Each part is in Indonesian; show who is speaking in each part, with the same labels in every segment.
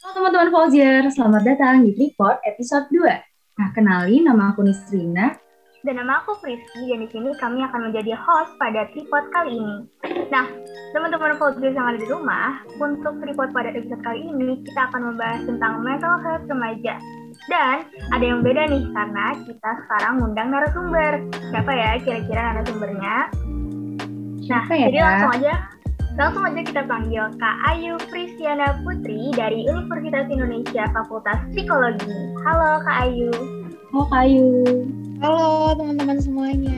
Speaker 1: Halo teman-teman Fauzier, selamat datang di Tripod episode 2. Nah, kenalin nama aku Nisrina.
Speaker 2: Dan nama aku Frisky, dan di sini kami akan menjadi host pada Tripod kali ini. Nah, teman-teman Fauzier yang ada di rumah, untuk Tripod pada episode kali ini, kita akan membahas tentang mental health remaja. Dan ada yang beda nih, karena kita sekarang ngundang narasumber. Siapa ya kira-kira narasumbernya? Nah,
Speaker 1: Siapa ya,
Speaker 2: jadi langsung aja Langsung aja kita panggil Kak Ayu Prisiana Putri dari Universitas Indonesia Fakultas Psikologi. Halo Kak Ayu.
Speaker 1: Oh, Kayu.
Speaker 3: Halo teman-teman semuanya.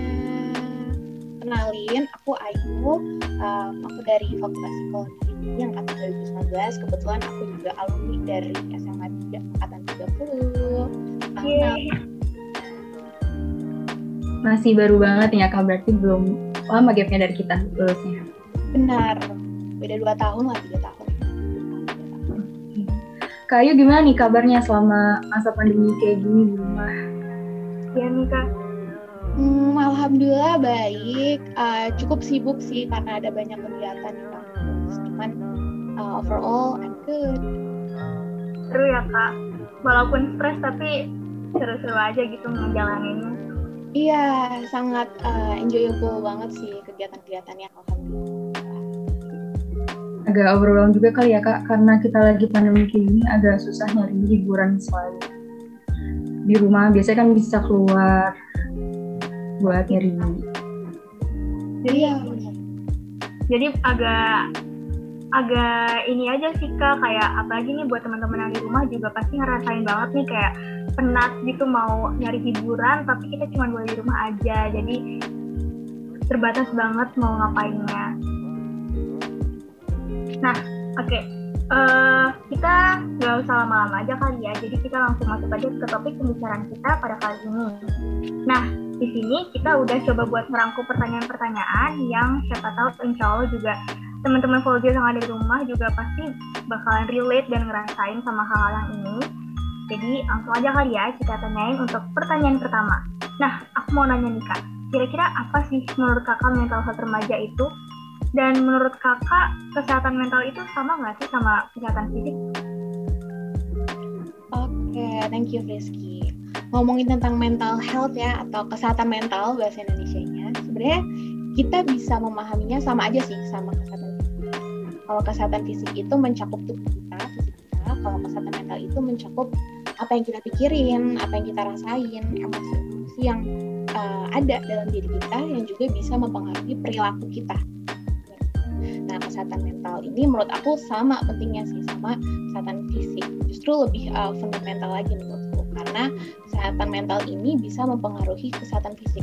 Speaker 3: Kenalin, aku Ayu. Um, aku dari Fakultas Psikologi yang angkatan 2019. Kebetulan aku juga alumni dari SMA 3 angkatan 30. Salam.
Speaker 2: Yeay.
Speaker 1: Masih baru banget ya, Kak. Berarti belum lama gapnya dari kita lulusnya.
Speaker 3: Benar. Beda 2 tahun lah, 3 tahun.
Speaker 1: Kayu gimana nih kabarnya selama masa pandemi kayak gini di rumah?
Speaker 2: Ya nih Kak.
Speaker 3: Hmm, Alhamdulillah baik. Uh, cukup sibuk sih karena ada banyak kegiatan di kampus. Cuman uh, overall I'm good.
Speaker 2: Seru ya Kak. Walaupun stres tapi seru-seru aja gitu ngejalaninnya.
Speaker 3: Iya, sangat uh, enjoyable banget sih kegiatan-kegiatannya alhamdulillah.
Speaker 1: Agak overwhelmed juga kali ya, Kak. Karena kita lagi pandemi kayak gini, agak susah nyari hiburan selain di rumah. Biasanya kan bisa keluar buat nyari
Speaker 2: Jadi
Speaker 3: benar.
Speaker 2: jadi agak agak ini aja sih kak kayak apalagi nih buat teman-teman yang di rumah juga pasti ngerasain banget nih kayak penat gitu mau nyari hiburan tapi kita cuma boleh di rumah aja jadi terbatas banget mau ngapainnya nah oke Eh, kita nggak usah lama-lama aja kali ya jadi kita langsung masuk aja ke topik pembicaraan kita pada kali ini nah di sini kita udah coba buat merangkum pertanyaan-pertanyaan yang siapa tahu insya Allah juga teman-teman Volunteer yang ada di rumah juga pasti bakalan relate dan ngerasain sama hal-hal yang ini. Jadi langsung aja kali ya kita tanyain untuk pertanyaan pertama. Nah, aku mau nanya nih kak, kira-kira apa sih menurut kakak mental health remaja itu? Dan menurut kakak kesehatan mental itu sama nggak sih sama kesehatan fisik?
Speaker 3: Oke, thank you Rizky. Ngomongin tentang mental health ya atau kesehatan mental bahasa Indonesia-nya, sebenarnya kita bisa memahaminya sama aja sih sama kesehatan fisik. Kalau kesehatan fisik itu mencakup tubuh kita, fisik kita. Kalau kesehatan mental itu mencakup apa yang kita pikirin, apa yang kita rasain, emosi-emosi yang uh, ada dalam diri kita yang juga bisa mempengaruhi perilaku kita. Nah, kesehatan mental ini menurut aku sama pentingnya sih sama kesehatan fisik. Justru lebih uh, fundamental lagi menurutku karena kesehatan mental ini bisa mempengaruhi kesehatan fisik.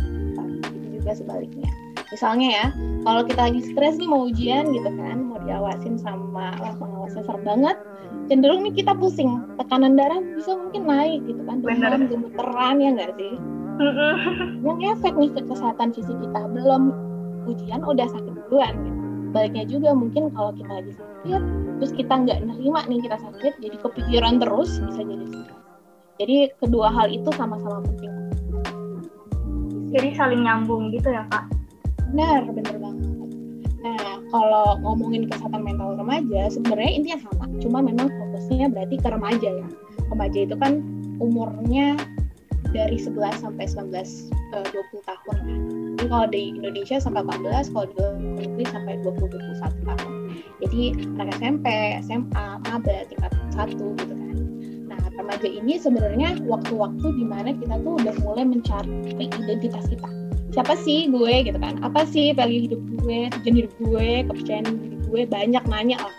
Speaker 3: Itu juga sebaliknya. Misalnya ya, kalau kita lagi stres nih mau ujian gitu kan, mau diawasin sama lah pengawasnya serem banget, cenderung nih kita pusing, tekanan darah bisa mungkin naik gitu kan, demam, gemeteran ya nggak sih? Yang efek nih ke kesehatan fisik kita belum ujian udah sakit duluan gitu. Baliknya juga mungkin kalau kita lagi sakit, terus kita nggak nerima nih kita sakit, jadi kepikiran terus bisa jadi stres. Jadi kedua hal itu sama-sama penting.
Speaker 2: Jadi saling nyambung gitu ya kak?
Speaker 3: Benar, benar banget. Nah, kalau ngomongin kesehatan mental remaja, sebenarnya intinya sama. Cuma memang fokusnya berarti ke remaja ya. Remaja itu kan umurnya dari 11 sampai 19, eh, 20 tahun kan. Jadi kalau di Indonesia sampai 18, kalau di negeri sampai 20-21 tahun. Jadi anak SMP, SMA, maba, tingkat 1 gitu kan. Nah, remaja ini sebenarnya waktu-waktu di mana kita tuh udah mulai mencari identitas kita. Siapa sih gue gitu kan? Apa sih value hidup gue tujuan hidup gue kepercayaan diri gue? Banyak nanya lah.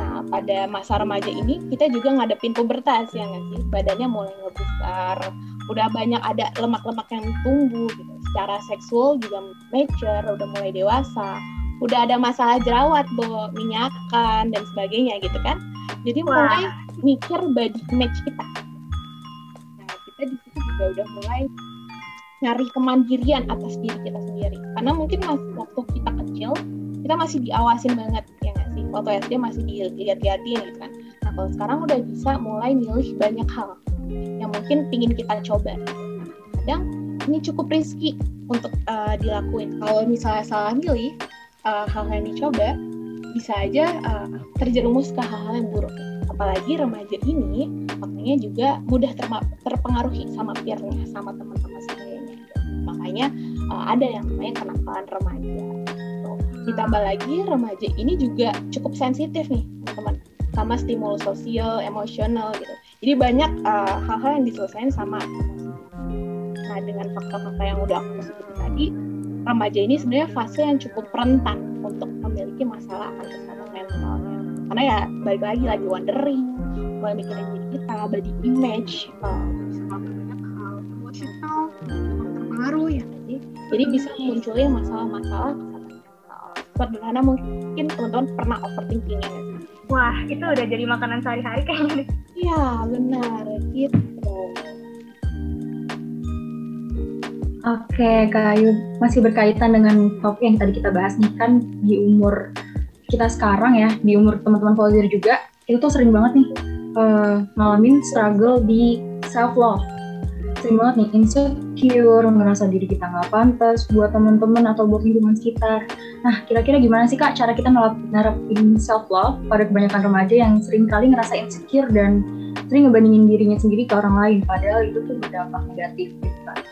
Speaker 3: Nah pada masa remaja ini kita juga ngadepin pubertas ya nggak sih? Badannya mulai ngebesar udah banyak ada lemak-lemak yang tumbuh gitu secara seksual juga mature udah mulai dewasa udah ada masalah jerawat bo minyakan dan sebagainya gitu kan. Jadi
Speaker 2: Wah.
Speaker 3: mulai mikir body image kita. Nah kita di situ juga udah mulai nyari kemandirian atas diri kita sendiri. Karena mungkin waktu kita kecil kita masih diawasin banget ya nggak sih? Waktu SD masih dilihat-lihatin gitu kan. Nah kalau sekarang udah bisa mulai milih banyak hal yang mungkin pingin kita coba. Kadang ini cukup risky untuk uh, dilakuin kalau misalnya salah milih uh, hal yang dicoba bisa aja uh, terjerumus ke hal-hal yang buruk. Apalagi remaja ini makanya juga mudah terpengaruhi sama peernya, sama teman-teman sebagainya. Makanya uh, ada yang namanya kenakalan remaja. So, ditambah lagi remaja ini juga cukup sensitif nih teman-teman sama stimulus sosial, emosional gitu. Jadi banyak hal-hal yang diselesaikan sama Nah dengan fakta-fakta yang udah aku sebutkan tadi, remaja ini sebenarnya fase yang cukup rentan untuk memiliki masalah akan kesehatan mentalnya. Karena ya balik lagi lagi wondering, mulai mikirin diri kita, body image, uh, banyak hal emosional, terpengaruh ya. Jadi, jadi bisa munculnya masalah-masalah. Sederhana mungkin teman-teman pernah overthinking ya
Speaker 2: Wah, itu udah jadi makanan sehari-hari kayaknya.
Speaker 3: Iya, benar. Gitu.
Speaker 1: Oke, Kak Ayu, masih berkaitan dengan topik yang tadi kita bahas nih kan di umur kita sekarang ya, di umur teman-teman volunteer juga, itu tuh sering banget nih uh, ngalamin struggle di self love. Sering banget nih insecure, merasa diri kita nggak pantas buat teman-teman atau buat lingkungan sekitar. Nah, kira-kira gimana sih Kak cara kita nerapin self love pada kebanyakan remaja yang sering kali ngerasa insecure dan sering ngebandingin dirinya sendiri ke orang lain, padahal itu tuh berdampak negatif gitu kan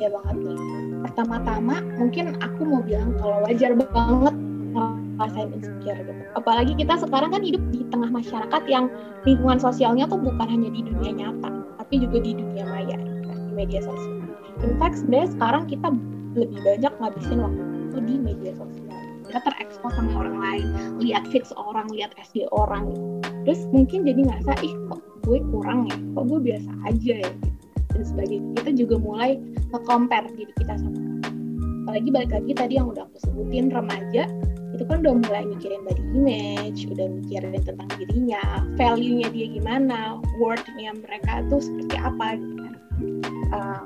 Speaker 3: ya banget. Nih pertama-tama mungkin aku mau bilang kalau wajar banget ngerasain insecure gitu. Apalagi kita sekarang kan hidup di tengah masyarakat yang lingkungan sosialnya tuh bukan hanya di dunia nyata tapi juga di dunia maya di media sosial. In fact sebenarnya sekarang kita lebih banyak ngabisin waktu di media sosial. Kita terekspos sama orang lain lihat fix orang lihat SD orang. Terus mungkin jadi ngerasa ih kok gue kurang ya? Kok gue biasa aja ya? gitu dan sebagainya kita juga mulai nge-compare diri kita sama apalagi balik lagi tadi yang udah aku sebutin remaja itu kan udah mulai mikirin body image, udah mikirin tentang dirinya, value-nya dia gimana, worth-nya mereka tuh seperti apa gitu kan. Uh,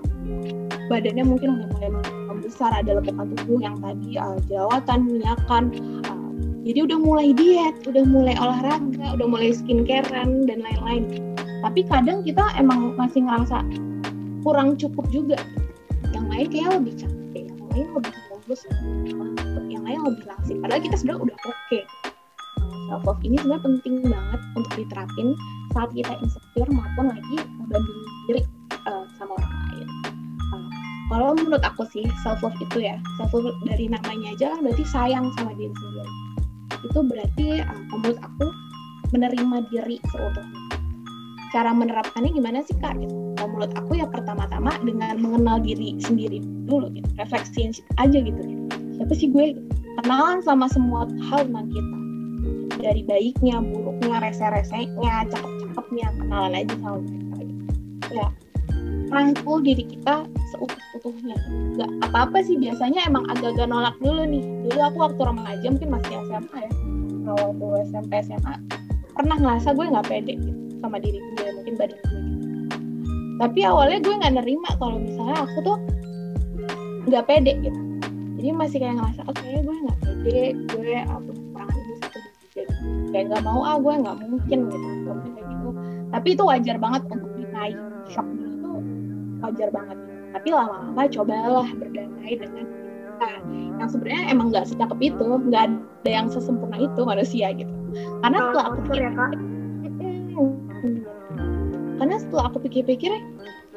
Speaker 3: badannya mungkin udah mulai membesar, ada lekukan tubuh yang tadi uh, jerawatan, minyakan, uh, jadi udah mulai diet, udah mulai olahraga, udah mulai skincarean dan lain-lain. Tapi kadang kita emang masih ngerasa kurang cukup juga yang lain kayak lebih cantik yang lain lebih bagus yang lain lebih langsing padahal kita sebenarnya udah oke okay. self love ini sebenarnya penting banget untuk diterapin saat kita insecure maupun lagi membandingin diri uh, sama orang lain uh, kalau menurut aku sih self love itu ya self love dari namanya aja kan berarti sayang sama diri sendiri itu berarti uh, menurut aku menerima diri seutuhnya cara menerapkannya gimana sih kak? Gitu. Kalau menurut aku ya pertama-tama dengan mengenal diri sendiri dulu, gitu. refleksi aja gitu. Siapa sih gue? Kenalan sama semua hal tentang kita. Dari baiknya, buruknya, rese-resenya, cakep-cakepnya, kenalan aja sama mereka. Gitu. Ya, rangkul diri kita seutuh-utuhnya. Gak apa-apa sih, biasanya emang agak-agak nolak dulu nih. Dulu aku waktu remaja mungkin masih SMA ya. Kalau waktu SMP, SMA, pernah ngerasa gue nggak pede gitu sama diri gue mungkin badan gue gitu. Tapi awalnya gue nggak nerima kalau misalnya aku tuh nggak pede gitu. Jadi masih kayak ngerasa oke okay, gue nggak pede gue apa kekurangan ini satu gitu kayak nggak mau ah gue nggak mungkin gitu gak mungkin kayak gitu. Tapi itu wajar banget untuk dinaik shock itu wajar banget. Tapi lama-lama cobalah berdamai dengan kita. Yang sebenarnya emang nggak secakep itu nggak ada yang sesempurna itu manusia gitu. Karena setelah aku pikir ya, setelah aku pikir-pikir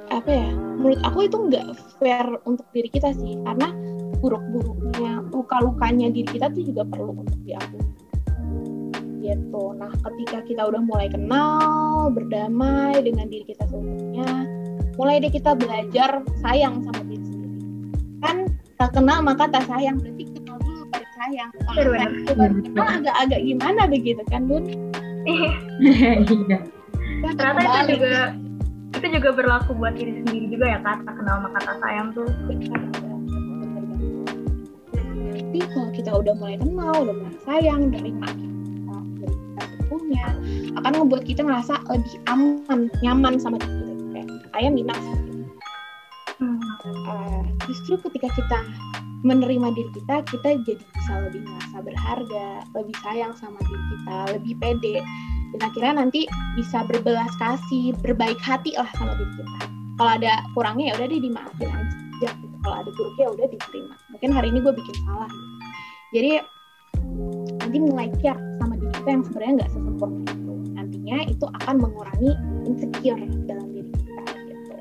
Speaker 3: apa ya menurut aku itu nggak fair untuk diri kita sih. Karena buruk-buruknya luka-lukanya diri kita tuh juga perlu untuk diakui gitu. Nah ketika kita udah mulai kenal berdamai dengan diri kita seutuhnya mulai deh kita belajar sayang sama diri sendiri. Kan tak kenal maka tak sayang. Berarti kenal dulu baru sayang. Kalau kenal agak-agak gimana begitu kan bun?
Speaker 2: Iya. Ternyata itu juga itu juga berlaku buat diri sendiri juga ya kata kenal sama kata sayang tuh.
Speaker 3: Tapi kalau kita udah mulai kenal udah mulai sayang dari kita punya akan membuat kita ngerasa lebih aman nyaman sama diri kita. Kayak ayam minat hmm. uh, justru ketika kita menerima diri kita kita jadi bisa lebih merasa berharga lebih sayang sama diri kita lebih pede dan akhirnya nanti bisa berbelas kasih berbaik hati lah sama diri kita. Kalau ada kurangnya ya udah deh dimaafin aja. Gitu. kalau ada buruknya ya udah diterima. Mungkin hari ini gue bikin salah. Gitu. jadi nanti mulai care sama diri kita yang sebenarnya nggak sesempurna itu. Nantinya itu akan mengurangi insecure dalam diri kita gitu.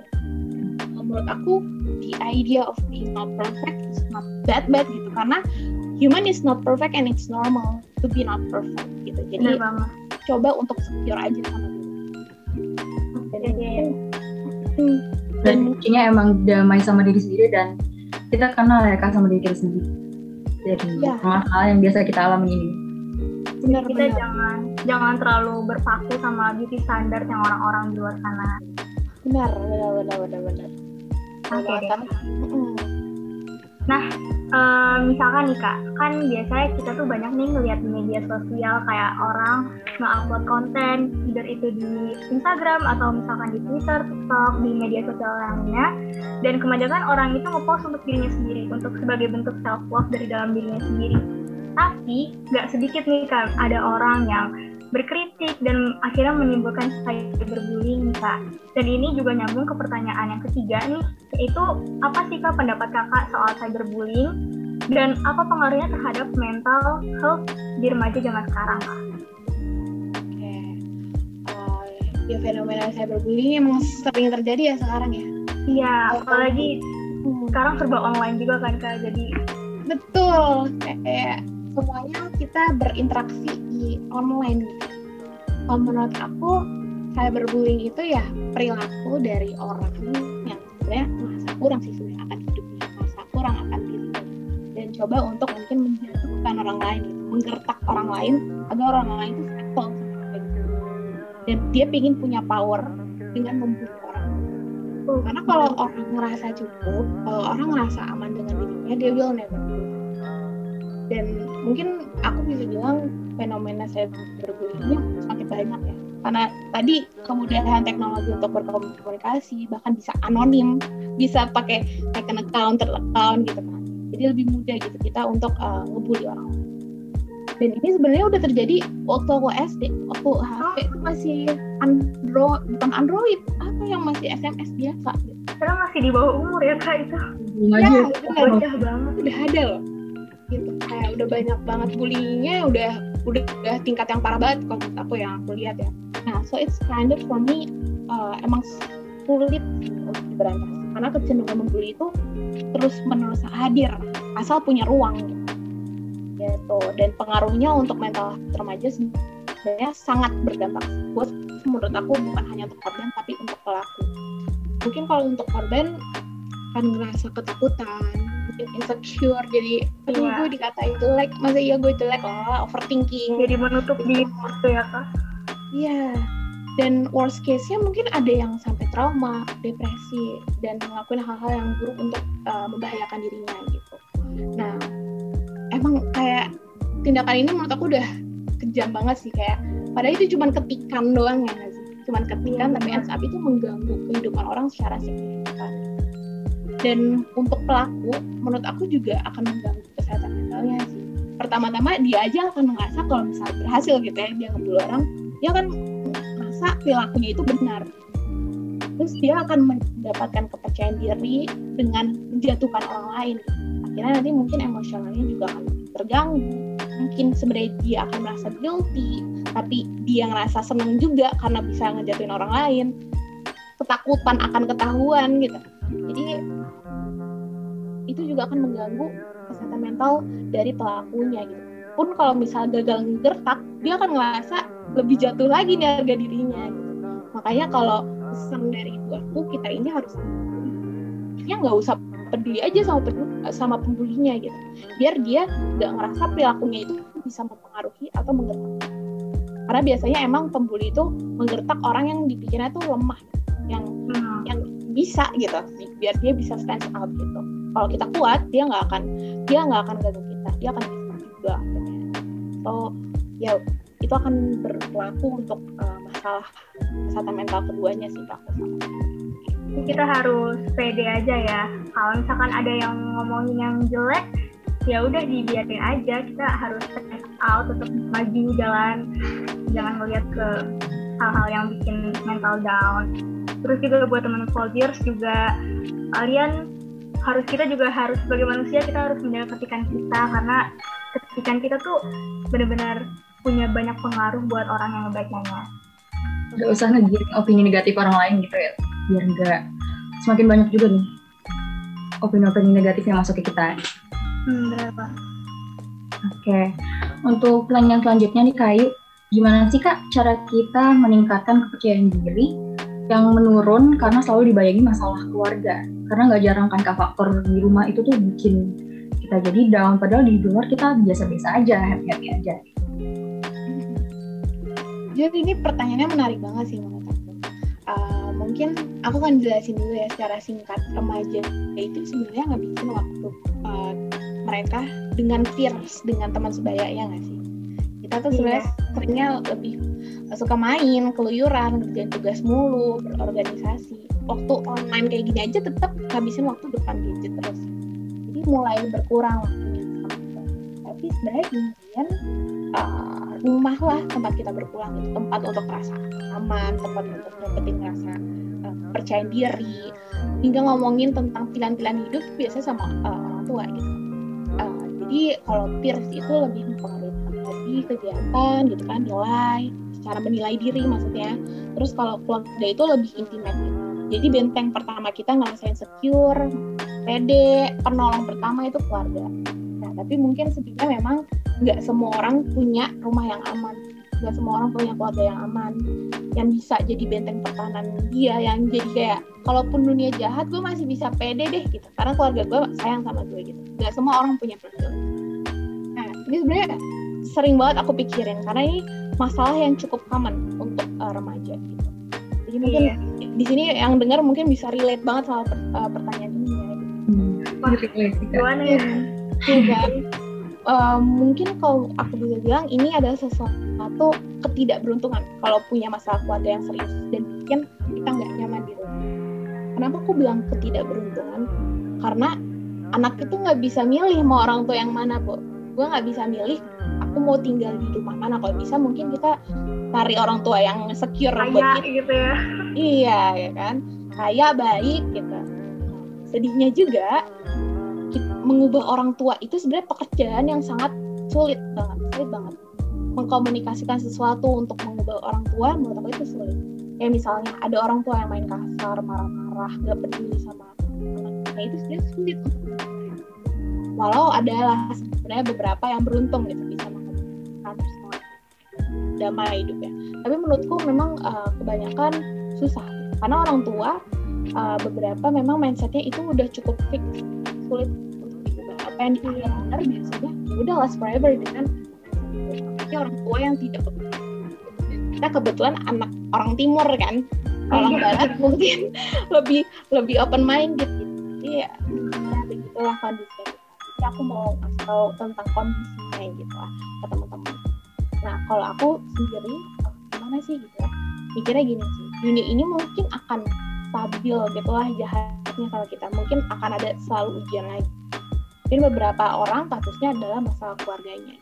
Speaker 3: Menurut aku the idea of being not perfect is not that bad gitu. Karena human is not perfect and it's normal to be not perfect gitu. Jadi coba untuk secure aja sama diri
Speaker 1: hmm. dan kuncinya emang damai sama diri sendiri dan kita kenal ya kak sama diri kita sendiri. Dari ya. hal yang biasa kita alami ini.
Speaker 2: Benar, kita benar. jangan jangan terlalu berpaku sama beauty standar yang orang-orang di luar sana.
Speaker 3: Benar benar benar benar benar.
Speaker 2: Okay, nah um, misalkan nih kak, kan biasanya kita tuh banyak nih ngeliat di media sosial kayak orang nge-upload konten, either itu di Instagram atau misalkan di Twitter, TikTok, di media sosial lainnya, dan kebanyakan orang itu ngepost untuk dirinya sendiri, untuk sebagai bentuk self love dari dalam dirinya sendiri. Tapi nggak sedikit nih kan ada orang yang berkritik dan akhirnya menimbulkan cyberbullying kak. Dan ini juga nyambung ke pertanyaan yang ketiga nih, yaitu apa sih kak pendapat kakak soal cyberbullying dan apa pengaruhnya terhadap mental health di remaja zaman sekarang kak?
Speaker 3: Oke, uh, ya fenomena cyberbullying emang sering terjadi ya sekarang ya?
Speaker 2: Iya, apalagi hmm. sekarang serba online juga kan kak, jadi
Speaker 3: betul kayak semuanya kita berinteraksi online gitu. Kalau menurut aku cyberbullying itu ya perilaku dari orang yang sebenarnya merasa kurang sih sebenarnya akan hidupnya, merasa kurang akan dirinya dan coba untuk mungkin menjatuhkan orang lain gitu, menggertak orang lain agar orang lain itu settle. Dan dia ingin punya power dengan membuli orang. Karena kalau orang merasa cukup, kalau orang merasa aman dengan dirinya, dia will never dan mungkin aku bisa bilang fenomena saya berbullying semakin banyak ya. Karena tadi kemudahan teknologi untuk berkomunikasi bahkan bisa anonim bisa pakai second account third account gitu kan. Jadi lebih mudah gitu kita untuk uh, ngebully orang dan ini sebenarnya udah terjadi waktu aku SD waktu HP itu masih Android bukan Android apa yang masih SMS biasa? Gitu.
Speaker 2: Karena masih di bawah umur ya kak itu.
Speaker 3: Ya, ya, banget. Udah ada loh gitu. Kayak udah banyak banget bullyingnya udah udah udah tingkat yang parah banget kalau menurut aku yang aku lihat ya. Nah so it's kind of for me uh, emang sulit untuk diberantas. Karena kecenderungan membuli itu terus menerus hadir asal punya ruang gitu. gitu. Dan pengaruhnya untuk mental remaja sebenarnya sangat berdampak. Buat menurut aku bukan hanya untuk korban tapi untuk pelaku. Mungkin kalau untuk korban kan ngerasa ketakutan insecure jadi aduh yeah. gue dikatain jelek. Masa iya gue jelek? Lah overthinking.
Speaker 2: Jadi menutup diri gitu ya kak?
Speaker 3: Iya. Dan worst case-nya mungkin ada yang sampai trauma, depresi, dan ngelakuin hal-hal yang buruk untuk uh, membahayakan dirinya gitu. Nah, emang kayak tindakan ini menurut aku udah kejam banget sih. Kayak padahal itu cuma ketikan doang ya sih? Cuman ketikan tapi ends up itu mengganggu kehidupan orang secara signifikan dan untuk pelaku menurut aku juga akan mengganggu kesehatan mentalnya sih. Pertama-tama dia aja akan merasa kalau misalnya berhasil gitu ya dia ngebunuh orang dia akan merasa perilakunya itu benar. Terus dia akan mendapatkan kepercayaan diri dengan menjatuhkan orang lain. Akhirnya nanti mungkin emosionalnya juga akan terganggu. Mungkin sebenarnya dia akan merasa guilty tapi dia ngerasa senang juga karena bisa ngejatuhin orang lain ketakutan akan ketahuan gitu. Jadi itu juga akan mengganggu kesehatan mental dari pelakunya gitu. Pun kalau misalnya gagal ngertak dia akan ngerasa lebih jatuh lagi nih harga dirinya gitu. makanya kalau pesan dari ibu aku kita ini harus ya nggak usah peduli aja sama peduli, sama pembulinya gitu. Biar dia nggak ngerasa perilakunya itu bisa mempengaruhi atau menggertak. Karena biasanya emang pembuli itu menggertak orang yang dipikirnya tuh lemah yang hmm. yang bisa gitu biar dia bisa stand out gitu. Kalau kita kuat dia nggak akan dia nggak akan ganggu kita dia akan bisa juga so ya itu akan berlaku untuk uh, masalah kesehatan mental keduanya sih aku sama
Speaker 2: kita harus pede aja ya. Kalau misalkan ada yang ngomongin yang jelek ya udah dibiarin aja. Kita harus stand out tetap maju jalan. Jangan melihat ke hal-hal yang bikin mental down terus juga buat teman soldiers juga kalian harus kita juga harus sebagai manusia kita harus menjaga ketikan kita karena ketikan kita tuh benar-benar punya banyak pengaruh buat orang yang membacanya.
Speaker 1: Gak usah ngegiring opini negatif orang lain gitu ya, biar nggak semakin banyak juga nih opini-opini negatif yang masuk ke kita.
Speaker 2: Hmm, berapa?
Speaker 1: Oke, untuk pertanyaan selanjutnya nih Kayu, gimana sih Kak cara kita meningkatkan kepercayaan diri yang menurun karena selalu dibayangi masalah keluarga? Karena nggak jarang kan faktor di rumah itu tuh bikin kita jadi down, padahal di luar kita biasa-biasa aja, happy-happy aja.
Speaker 3: Jadi ini pertanyaannya menarik banget sih menurut aku. Uh, mungkin aku akan jelasin dulu ya secara singkat remaja itu sebenarnya ngabisin waktu uh, mereka dengan peers dengan teman sebayanya nggak sih kita tuh sebenarnya iya. seringnya lebih suka main keluyuran kerjain tugas mulu berorganisasi. Waktu online kayak gini aja tetap ngabisin waktu depan gadget terus. Jadi mulai berkurang waktunya tapi sebenarnya kemudian uh, rumah lah tempat kita berpulang itu tempat untuk merasa aman tempat untuk dapetin rasa uh, percaya diri. Hingga ngomongin tentang pilihan-pilihan hidup biasanya sama uh, orang tua gitu. Jadi kalau peers itu lebih mempengaruhi lagi kegiatan gitu kan nilai cara menilai diri maksudnya. Terus kalau keluarga itu lebih intimate. Gitu. jadi benteng pertama kita ngerasain secure pede penolong pertama itu keluarga. Nah tapi mungkin sebenarnya memang nggak semua orang punya rumah yang aman. Nggak semua orang punya keluarga yang aman. Yang bisa jadi benteng pertahanan dia yang jadi kayak kalaupun dunia jahat gue masih bisa pede deh gitu. Karena keluarga gue sayang sama gue gitu. Nggak semua orang punya profil nah ini sebenarnya sering banget aku pikirin karena ini masalah yang cukup common untuk uh, remaja gitu jadi mungkin iya. di sini yang dengar mungkin bisa relate banget sama per, uh, pertanyaan ini ya gitu.
Speaker 1: hmm. Wah,
Speaker 2: gimana ya?
Speaker 3: Iya uh, mungkin kalau aku bisa bilang ini adalah sesuatu ketidakberuntungan kalau punya masalah keluarga yang serius dan mungkin kita nggak nyaman di rumah. Kenapa aku bilang ketidakberuntungan? Karena anak itu nggak bisa milih mau orang tua yang mana, bu. Gue nggak bisa milih aku mau tinggal di rumah mana. Kalau bisa mungkin kita cari orang tua yang secure
Speaker 2: Kaya, buat kita. gitu ya.
Speaker 3: Iya, ya kan. Kaya, baik gitu. Sedihnya juga mengubah orang tua itu sebenarnya pekerjaan yang sangat sulit banget, sulit banget. Mengkomunikasikan sesuatu untuk mengubah orang tua menurut aku itu sulit. Kayak misalnya ada orang tua yang main kasar, marah-marah, gak peduli sama anaknya itu sebenarnya sulit Walau adalah sebenarnya beberapa yang beruntung gitu damai hidup ya. Tapi menurutku memang uh, kebanyakan susah. Karena orang tua uh, beberapa memang mindsetnya itu udah cukup fix sulit apa yang dipilih benar biasanya ya udah last forever dengan apalagi orang tua yang tidak kita kebetulan anak orang timur kan. Orang iya. barat mungkin lebih lebih open minded gitu. Jadi ya, ya begitulah kondisinya jadi aku mau kasih tahu tentang kondisinya gitu lah ke teman-teman nah kalau aku sendiri gimana sih gitu ya? Mikirnya gini sih dunia ini mungkin akan stabil gitu lah jahatnya kalau kita. Mungkin akan ada selalu ujian lagi. Mungkin beberapa orang kasusnya adalah masalah keluarganya.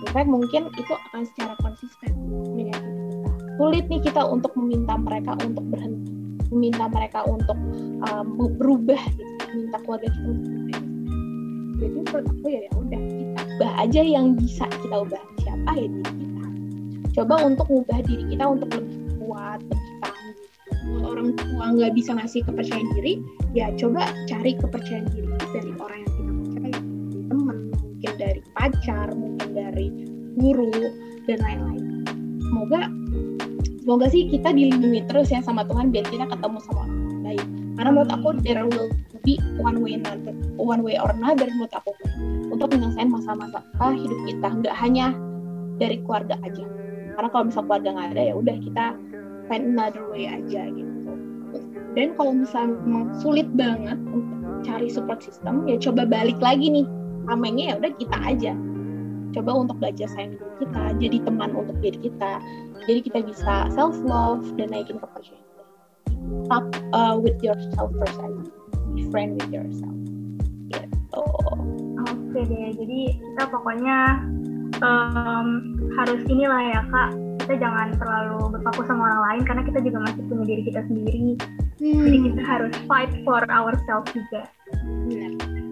Speaker 3: In fact mungkin itu akan secara konsisten menyakiti kita. Sulit nih kita untuk meminta mereka untuk berhenti. Meminta mereka untuk um, berubah gitu. Meminta keluarga kita untuk berubah. Jadi menurut aku ya ya udah ubah aja yang bisa kita ubah. Siapa ya diri kita? Coba untuk mengubah diri kita untuk lebih kuat lebih tangguh kalau orang tua nggak bisa ngasih kepercayaan diri ya coba cari kepercayaan diri dari orang yang mungkin dari pacar mungkin dari guru dan lain-lain. Semoga semoga sih kita dilindungi terus ya sama Tuhan biar kita ketemu sama orang baik karena menurut aku there will be one way another one way or another menurut aku untuk menyelesaikan masa-masa hidup kita. Nggak hanya dari keluarga aja. Karena kalau misal keluarga nggak ada ya udah kita find another way aja gitu. Dan kalau misalnya sulit banget untuk cari support system ya coba balik lagi nih. Tamengnya ya udah kita aja. Coba untuk belajar sayang diri kita jadi teman untuk diri kita. Jadi kita bisa self love dan naikin kepercayaan stop uh, with yourself first aja be friend with yourself
Speaker 2: oke okay deh. Jadi kita pokoknya um, harus inilah ya kak. Kita jangan terlalu berpaku sama orang lain karena kita juga masih punya diri kita sendiri. Hmm. jadi kita harus fight for ourselves juga.
Speaker 3: Benar